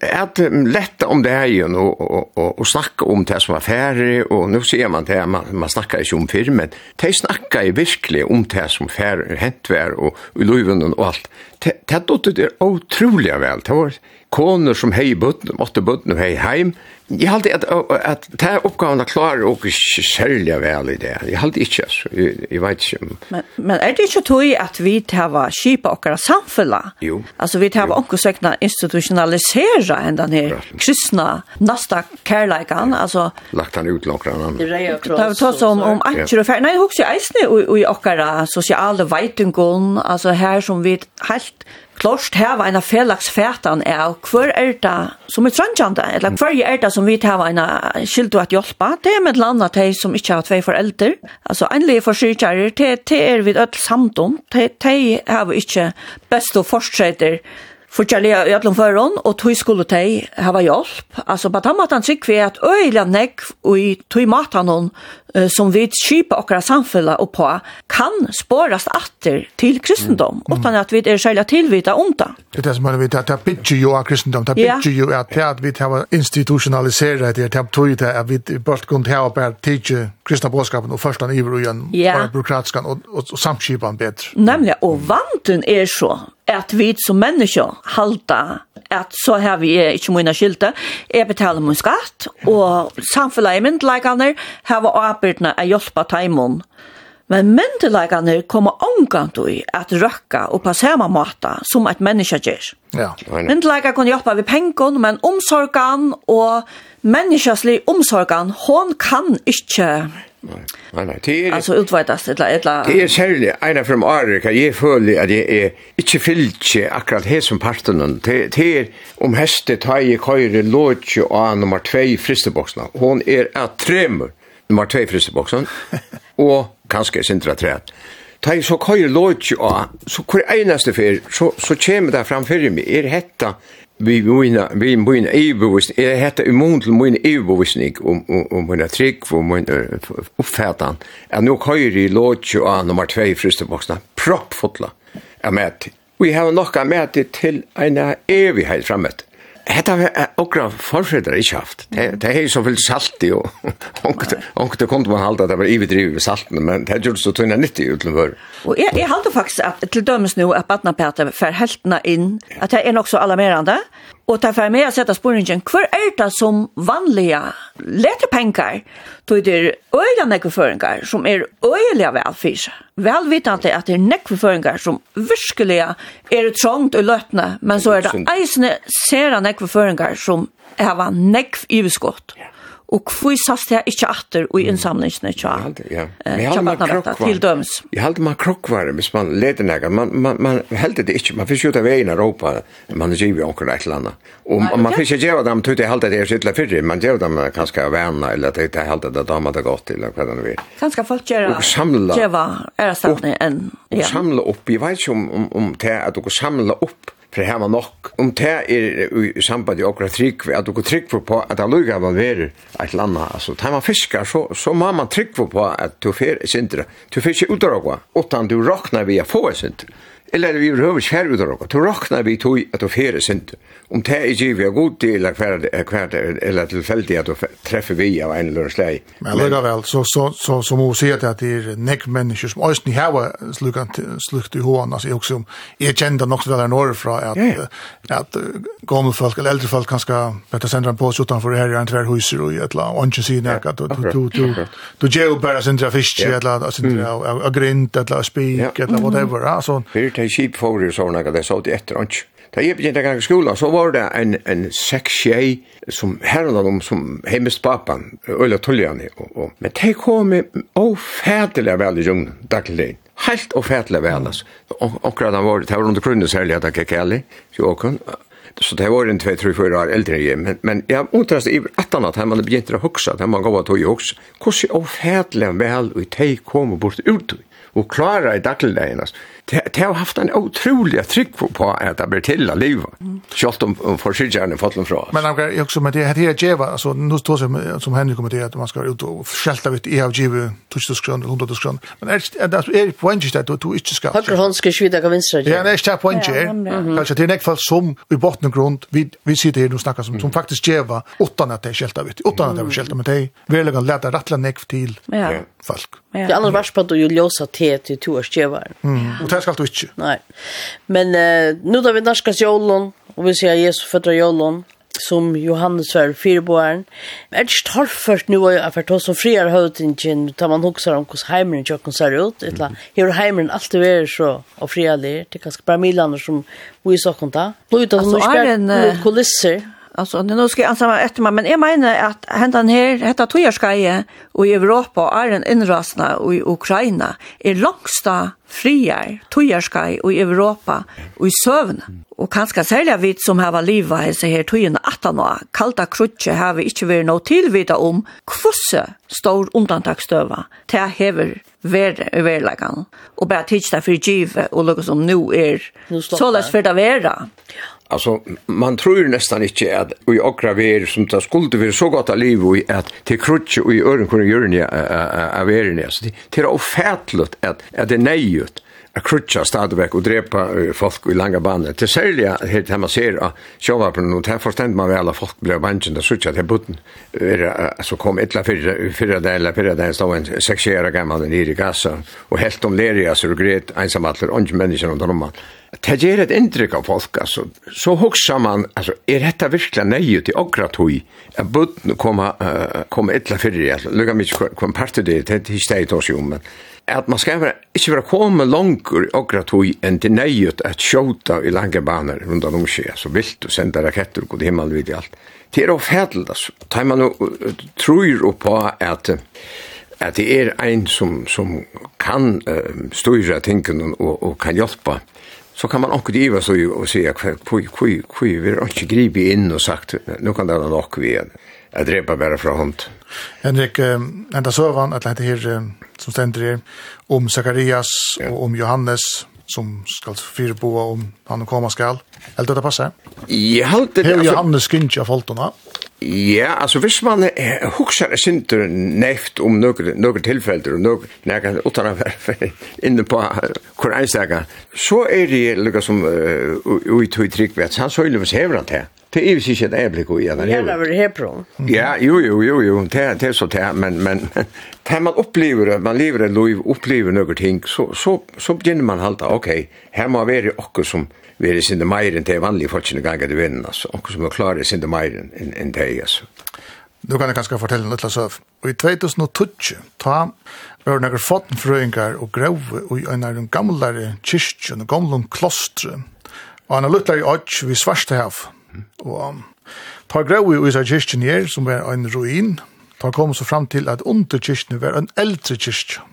at lette om det her, ju og, och och, och snacka om det som var färre och nu ser man det man, man snackar ju om firmen, De snackar ju verkligen om det som ferdig, hänt og, och i löven och allt det har dottet er otroliga vel. Det var koner som hei bøtten, måtte bøtten og hei heim. Jeg halte at, at det her oppgaven er klar og særlig vel i det. Jeg halte ikke, altså. Jeg, jeg vet ikke. Men, men er det ikke tog at vi tava kipa okkara samfella? Jo. Altså vi tava onkosvekna institutionalisera enn den her kristna nasta kærleikan, altså. Lagt han ut langt annan. Det er jo klart. Det har vi tått om, om anker og færre. Nei, hos jo eisne og i okkara sosiale veitungon, altså her som vi helt helt klart hava en felags fætan er hver er det som er trøndjande, eller hver er det som vi hava en skyldu at hjelpa, det er med landa de som ikke har tvei foreldre, altså enlige forsyrkjærer, det, det er vi ødel samt om, de, de vi ikke best og fortsetter fortjærlige i alle føren, og tog skulle de hava hjelp. Altså, på den måten sikker vi at øyelig negv og i tog maten hon som vi skipa okkara samfella og på kan spårast atter til kristendom mm. utan at vi er själva tilvita om det. Det er som man vet at det bygger jo av kristendom, det bygger jo at det at vi har institutionaliserat det, det betyr det at vi bort kunne ha bare tidsi kristna bådskapen og først han iver og igjen ja. bare byråkratskan og, og, og samskipan bedre. Nemlig, og vanten er så at vi som mennesker halda at så har vi ikke mye skilte. Jeg betaler min skatt, og samfunnet i myndelagene har arbeidene å hjelpe teimen. Men myndelagene kommer omgang til at røkke og på samme måte som et menneske gjør. Ja. Myndelagene kan hjelpe ved pengen, men omsorgen og menneskeslig omsorgen, hun kan ikke Nei, nei. Det er... Altså utveitast, etla, etla... Det er særlig, eina fra året, kan jeg føle at jeg er ikke fyllt akkurat her som parten. Det er om hestet tar jeg køyre låtje av nummer 2 i fristeboksene. Hon er at tremer nummer 2 i fristeboksene, og kanskje sindra træt. Ta jeg så køyre låtje av, så hver eneste fyr, så, så kommer det framfyrir meg, er hetta vi mina vi mina evbevist är hetta immun till mina evbevisning om om mina trick om min uppfärdan är nog höjer i lodge och nummer 2 i propp proppfotla är med vi har nog med till en evighet framåt Hetta var okra forfedrar ikkje haft. Det er så vel salt i og onkte kom til man halda at det var ivedrivet ved salten, men det gjorde så tunna nyttig utlom. Og jeg, jeg halda faktisk at, til dømes nú at badnapeter fer heltna inn, at det er nok så alarmerande, og det fer med å sette sporingen, hver er det som vanliga lete penger, tog det er øyla nekveføringar som er øyla velfyr. Velvitande at det er nekveføringar som virkelig er trångt og lötna men så er det eisne sera nekveføringar som hava nekv i Ja. Og hvor sast det ikke atter og i innsamlingene tja? Ja, men jeg halde man krokkvar. Til døms. Jeg halte man krokkvar, hvis man leder nega. Man, man, man heldig det ikke. Man finnes jo ut av veien av Europa, man er givet onker et eller annet. Og man finnes ikke gjøre dem, tog det halte det er sittla fyrre, man gjør dem kanskje av venner, eller det er halte det damer det godt, eller hva det nu er. Kanskje folk gjeva, gjeva, er det stedet enn, ja. Samla opp, jeg vet ikke om, om, om det at dere samla opp, för hemma nok om det är i samband med okra trick att du trick på att det lugga man ver ett landa alltså tar man fiskar så så må man trick på att du fer sindra du fiskar utra och utan han du rocknar via få sindra eller vi behöver skär ut och då räknar vi tog att och fere synd om det är ju vi har god del av kvar kvar eller tillfälligt att träffa vi av en eller slag men lägga väl så så så som hon säger att det är neck människor som ösn i hava slukan slukt i hoan alltså också om är kända något väl norr från att att gamla folk eller äldre folk kanske bättre sända på så utanför här är i Antwerpen hus och ett la och inte syna att du du du du geo bara sända fisk eller alltså grind eller spik eller whatever alltså til kip for i sånne, det så det etter ikke. Da jeg begynte å i skolen, så var det en, en seks-tjei som herren dem som hemmest papan, Øyla Tulljani. Og, og. Men de kom ofætelig vel i jungen, daglig din. Helt ofætelig vel, altså. Akkurat han var, det var under grunnen særlig at jeg gikk heller, så åkken. Så det var en 2-3-4 år eldre i men, men jeg undrast i at han at han begynte å hoksa, at man gav at hun hoksa. Hvordan ofætelig vel, og de kom bort ut ut og klara i dagligdagen. Det har haft en otrolig trygg på at det blir till att leva. Kjolt om, om försiktigare fått dem från Men jag också med det här det är alltså nu står det som Henrik kommer til at man ska ut och skälta vid i av giv 1000 100 kronor. Men er det är poäng att du inte ska. Har hon ska skjuta kan vinst. Ja, det nej, jag poäng. Kanskje det er nästa fall som i botten grund vi vi sitter her og snakker som som faktiskt geva utan at det er skälta vid utan at det er skälta med dig. Vi lägger lätta rattla näck til. Ja folk. Ja. Det annars värst på att du ljösa te till två års tjevar. Mm. Och det ska du inte. Nej. Men uh, nu då vi narskas jolon och vi ser Jesus fødder jolon som Johannes var fyrboaren. Er det torrført nu er for oss som friar høytingen, tar man hokser om hvordan heimeren tjokken ser ut. Etla, her heimeren alltid vært så og frialig. Det er ganske bare milaner som vi i sokken da. Blod av norske kulisser. Alltså nu ska jag ansamma efter mig, men jag menar att hända här, heter tojarskaje och i Europa är en inrasna och i Ukraina är långsta friar tojarskaje och i Europa och i sövn. Och kanske sälja vid som här var liva i sig här tojarna att han var kalda krutche har vi inte varit något vidare om kvosse stor undantagsstöva till hever ver verlagan och bara titta för give och lukka som nu är så läs för det vera. Alltså man tror nästan inte att vi okra ver som tar skuld för så gott liv och att till krutch och i öron kunde göra ni av er ni så det är ofärtligt att att det nejut krutja stadväck och drepa folk i långa bandet. Det sälja helt hemma ser att sjova på något här förstånd man väl att folk blev vanchen där sucha till botten. Är så kom ettla för förra där eller förra där stod en sexera gammal nere i gassa och helt om leria så gret ensam alla unga människor runt om. Det ger ett intryck av folk alltså. Så huxar man alltså är detta verkligen nej till okratoj. Att botten komma komma ettla för det. Lugga mig kom parter det det stay då ju men at man skal være, ikke være komme langer og gratui enn til nøyet at sjåta i lange baner rundt om seg, så vilt og sende raketter og god himmel vid i alt. Det er ofædelt, altså. Da man og tror på at at det er ein som, som kan uh, styra tingene og, og kan hjelpa, så kan man anker giva så og sier hvor vi har ikke gripet inn og sagt, nå kan det være nok vi er, jeg drepa bare fra hånd. Henrik, enda søvan, at det her som stender här om Zakarias og om Johannes, som skal fyre på om han kommer skal. Helt det passer? Ja, helt det. Her Johannes Kinch av Foltona. Ja, altså hvis man huxar er sinter neft om noen nøkker tilfeller, og noen nøkker, utan å være [LAUGHS] inne på hvor einstaka, så er det lukka som uh, ui tog trygg, han søylevis hever han til. Det är ju sikkert ett äpplik och igen. Det är väl Ja, jo jo jo jo, det det så det men men [LAUGHS] när man upplever det, man lever det liv, upplever några ting så så så börjar man halta, okej, okay, här må vara också som vi är sin mer än det vanliga folk gånga det vinner alltså, och som är klara sin det mer än än det alltså. Du kan kanskje fortelle så av. I 2012 ta var det noen fotenfrøyngar og grove i en av den gamle kyrkjen og gamle klostre. Og han har luttet i åtts vi Svarstehav. Og ta grau i Uisa kyrkjen her, som var en ruin, ta kom så fram til at under kyrkjen var en eldre kyrkjen.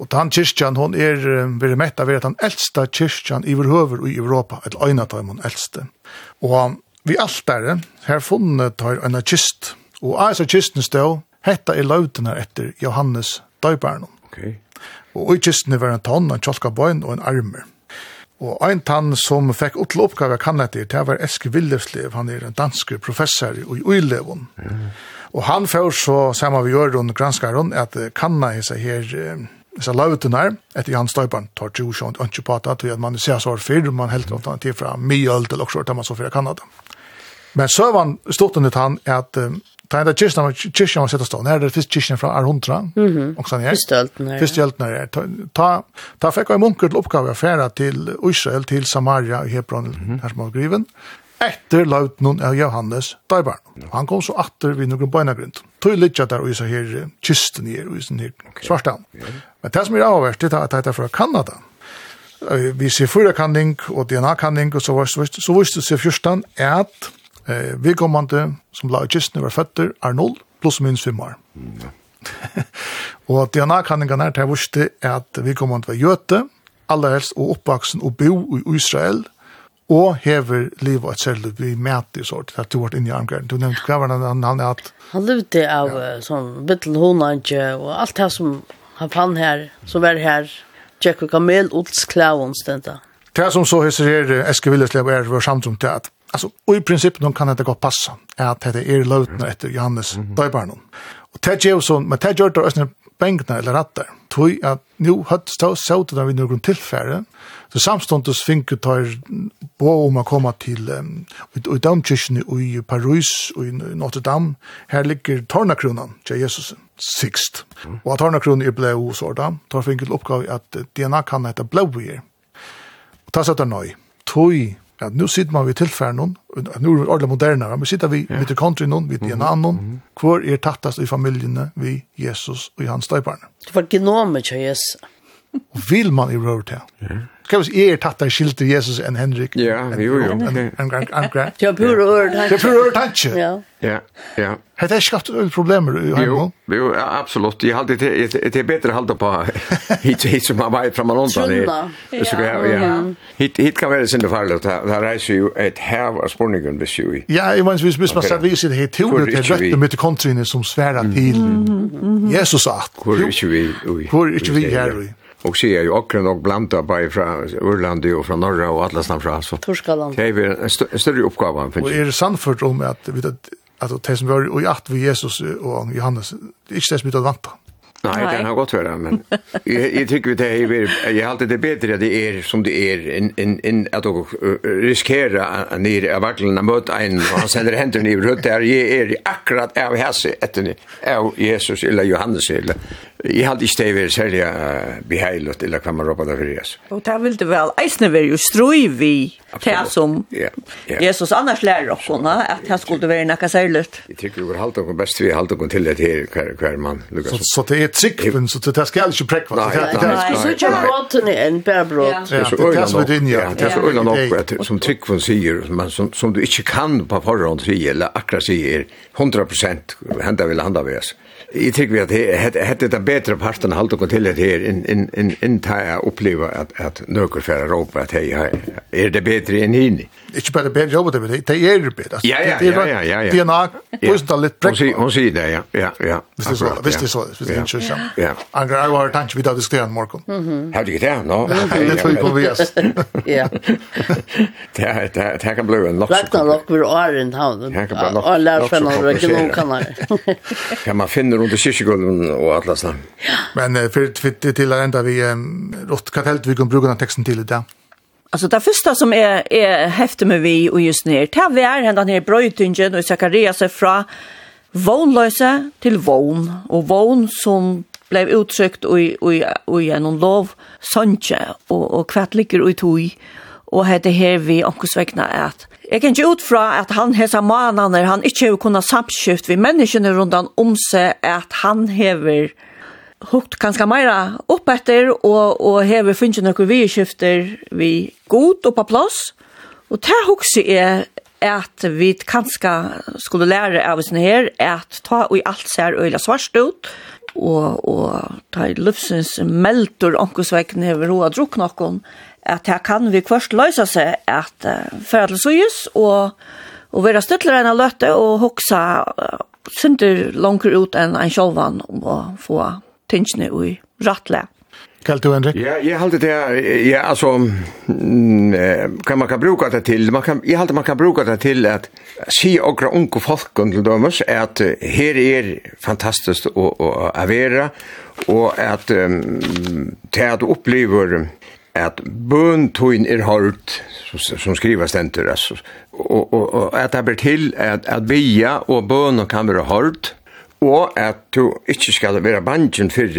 Og den kyrkjen, hon er, vi mett av ved at den eldste kyrkjen i overhøver i Europa, et øyne av den eldste. Og vi altare, her funnet tar en kyrst. og av disse kisten stå, hetta er lautene etter Johannes Døybarnum. Okay. Og i kyrstene var en tann, en kjolka bøyn og en armer. Og ein tann som fekk utle oppgave kan etter, det var Eske Willeslev, han er en dansk professor i Uilevon. Mm. Og han får så, saman vi gjør under granskaren, at kanna i seg her, så lauten her, etter han støypan tar tjo sjånt ikke på at man ser så fyr, man helt ofte til fra mye ølt eller så, tar man så fyrr kanna det. Men søvann stort under han at um, Ta enda kyrkjan var kyrkjan var sett stå, nær er det fyrst kyrkjan fra Arhundra. Mm -hmm. her. Fyrst hjölten her. Fyrst hjölten her. Ta, ta, ta fikk jeg munker til oppgave å fære til Israel, til Samaria i Hebron, mm -hmm. her som var griven. Etter laut noen av Johannes Daibar. Han kom så atter vid noen bøynagrund. Tog litja der og isa her kysten her og isa her okay. svartan. Men det som er avverst, det er at det er fra Kanada. Vi ser fyra kanning og DNA kanning og så viste så viste så viste så viste så viste Eh, vedkommende som la kistene var føtter er null, pluss minst fem år. Og DNA-kanningene her til jeg visste at vedkommende var jøte, aller helst og oppvaksen og bo i Israel, og hever livet et selv vi mæt i sort, at du var inne i armgården. Du nevnte hva var han, han at... Han levde av ja. sånn bittelhånandje, og alt det som han fann her, som var her, Jack og Kamel, Olsklaven, stedet. Det som så hesserer Eske Villeslev er vår samtrum til at Alltså och i princip de kan inte gå passa att det är lötna efter Johannes mm -hmm. döparen. Och Ted Jefferson, men Ted Jordan är bänkna eller rattar. Tui att nu hatt stå så där vid någon tillfälle. Så samstundes finke tar bo om att komma till um, och domkyrkan i Paris och i Notre Dame. Här ligger Tornakronan till Jesus sixt. Och Tornakronan är blå och sådär. Tar finke till att DNA kan heta blåvier. Och ta sig där nöj. Tui at nu sitter man vid tilfæren noen, nu er det ordentlig modernere, men sitter vi ja. mitt i country noen, vid DNA noen, mm -hmm. hvor er tattast i familjene vi Jesus og hans døyparne. Det var genomet til Jesus. Og vil man i røret til. Ja. Kan vi si, er tatt av skilter Jesus enn Henrik? Ja, jo, jo. Det er pure øret Det er pure øret tanke. Ja. Ja, ja. Har det skapt problemer i Heimholm? Jo, ja, absolutt. Jeg halte det, det er bedre å holde på [LAUGHS] hit, hit som har vært framme London. Trunda. Ja, ja. Hit, hit kan være sinne farlig. Det reiser jo et hev av spurningen hvis jo i. Ja, jeg mener, hvis man skal vise det helt teoret, det er rett rødt mitt kontrine som sværer til Jesus at. Hvor er ikke vi? Hvor er ikke vi her? Och så är ju också nog blanda på från Irland och från norra och alla stan från så. Torskaland. Det är en st större uppgåva för. Och är det sant för om att vi att att det som var i att vi Jesus och Johannes det är inte det som vi väntar. Nej, Nej. den har gått värre, men jag, jag tycker det är jag alltid det bättre att det är som det är en en en att och riskera ni av verkligen att möta en och han sänder händer i runt där jag är akkurat av hasse efter ni av Jesus eller Johannes eller jag har inte det vill sälja behejligt eller kan man ropa det för Jesus. Och det vill det väl eisne vill ju stroj vi det som Jesus annars lär oss att han skulle vara näka särskilt. Jag tycker vi har hållit och bäst vi har hållit och till det här kvar man. Så så det trikven, så det skal ikke prekva. Nei, nei, nei. Du skal ikke bråten enn bare bråt. Det er så øyla nok, det er så øyla nok, som trikven sier, som som du ikke kan på forhånd sier, eller akkurat sier, 100% henda vil handa vi oss. Jeg tykker vi at hette det bedre parten halte gå til det her, inntil jeg opplever at nøkker færre råper at hei, er det bedre enn hinni? ikke bare bedre jobbet med det, det er bedre. Ja, ja, ja, ja, ja. DNA, hvordan det er litt brekk. Hun sier det, ja, ja, ja. Hvis det er så, hvis det er så, hvis det er ikke så. Ja. Anker, jeg har tanke vidt å diskutere en morgen. Har du ikke det, nå? Det tror jeg på vi, ass. Ja. [LAUGHS] Det kan bli en nok. Ragnarok vil åren havn. Det kan bli nok. Og lærsvenn har ikke noen [LAUGHS] kanal. Kan man finne rundt i kyrkjegulven og atlasene. Men for til å enda vi, rått, hva helt vi kan bruke den teksten til i dag? Alltså det första som är är häfte med vi och just ner tar vi är ända ner brötingen och Sakarias är från vånlösa till vån. Och vån som blev uttryckt och och och en lov sanche och och kvart ligger i tog och hade här vi också vägna att Jag kan ikke utfra att at han hesa mannen, han ikke har kunnet samskift vi menneskene rundt om seg, at han hever hukt ganska mera upp efter och och hever funnit några vi skifter vi god och på plats och det huxi är at vi kanske skulle lære av oss her, at ta og i alt ser øyla svarst ut, og, og ta i løvsens meldur omkosvekken hever hoa drukk nokkon, at her kan vi først løysa seg at uh, færa til suyes, og, og vera støtler enn løtte, og hoksa uh, synder langer ut enn en sjolvan, og få tingene i rattle. Kall du, Henrik? Ja, jeg halte det, ja, altså, kan man kan bruka det til, man kan, jeg halte man kan bruka det til at si okra unge folken til dømes, at her er fantastisk å, å, å være, og at um, til at du opplever at bøntoin er hørt, som skriver stenter, altså, og, og, og at det blir til at, at bia og bøn kan være hørt, og at du ikke skal være bangen for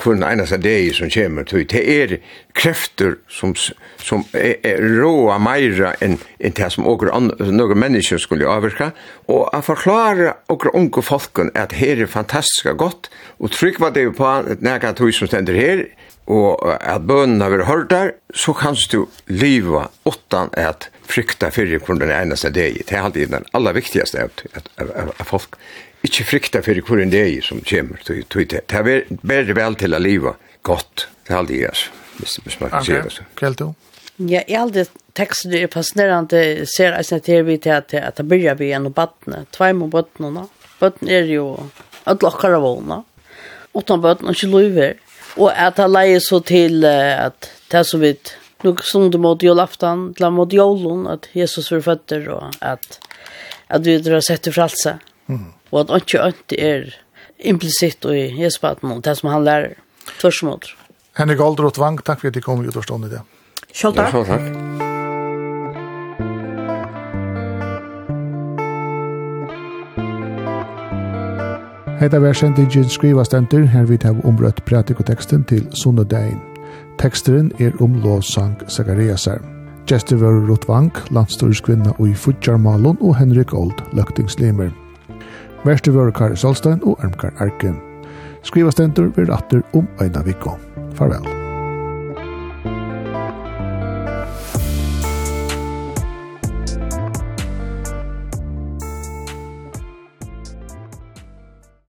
kun eneste deg som kommer til. Det er krefter som, som er, er råa meira enn en det som åker noen mennesker skulle avvirka, og at forklare åker unge folken at her er fantastisk godt, og trygg var det på at nægge tog som stender her, og at bønnen har vært hørt der, så kan du leve utan at frykta fyrir kun den eneste deg. Det er alltid den aller viktigaste at, at, at, at folk Ikke frykta for hvor en deg som kommer. Det er bedre vel til å leve godt. Det er aldri, altså. Hvis man kan se det. Kjell du? Ja, i all det teksten er fascinerende ser jeg snitt her til at det begynner vi gjennom bøttene. Tvei og bøttene. Bøttene er jo et lakker av vågene. Utan bøttene ikke løyver. Og at det leier så til at det er så vidt nok som det mot jolaftan, til mot jolun, at Jesus var føtter og at, at vi drar sett til fralse. Mm og at ikke ønte er implisitt og i hespaten og det som han lærer. Tørsmål. Henrik Aldrot Vang, takk for at du kom i utårstående i det. Selv takk. Ja, selv takk. Heita vær sendt i Skriva Stenter, her vi tar ombrøtt pratikoteksten til Sunnedein. Teksteren er om lovsang Zakariasar. Gjester var Ruth Vank, landstårskvinna og i Futjarmalon, og Henrik Old, løgtingslimer. Værste vore Kari Solstein og Ermkar Arken. Skriva stendur vi atter om øyna vikko. Farvel.